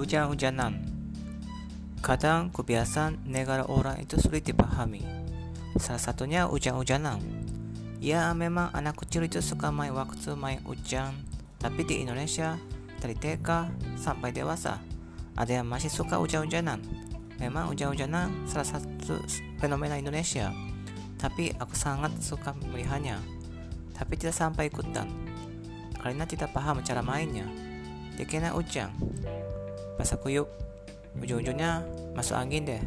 Hujan-hujanan. Kadang kebiasaan negara orang itu sulit dipahami. Salah satunya hujan-hujanan. Ya memang anak kecil itu suka main waktu main hujan Tapi di Indonesia dari TK sampai dewasa Ada yang masih suka hujan-hujanan. Memang hujan-hujanan salah satu fenomena Indonesia Tapi aku sangat suka melihatnya Tapi tidak sampai ikutan Karena tidak paham cara mainnya. Dikena hujan Pas aku yuk Ujung-ujungnya masuk angin deh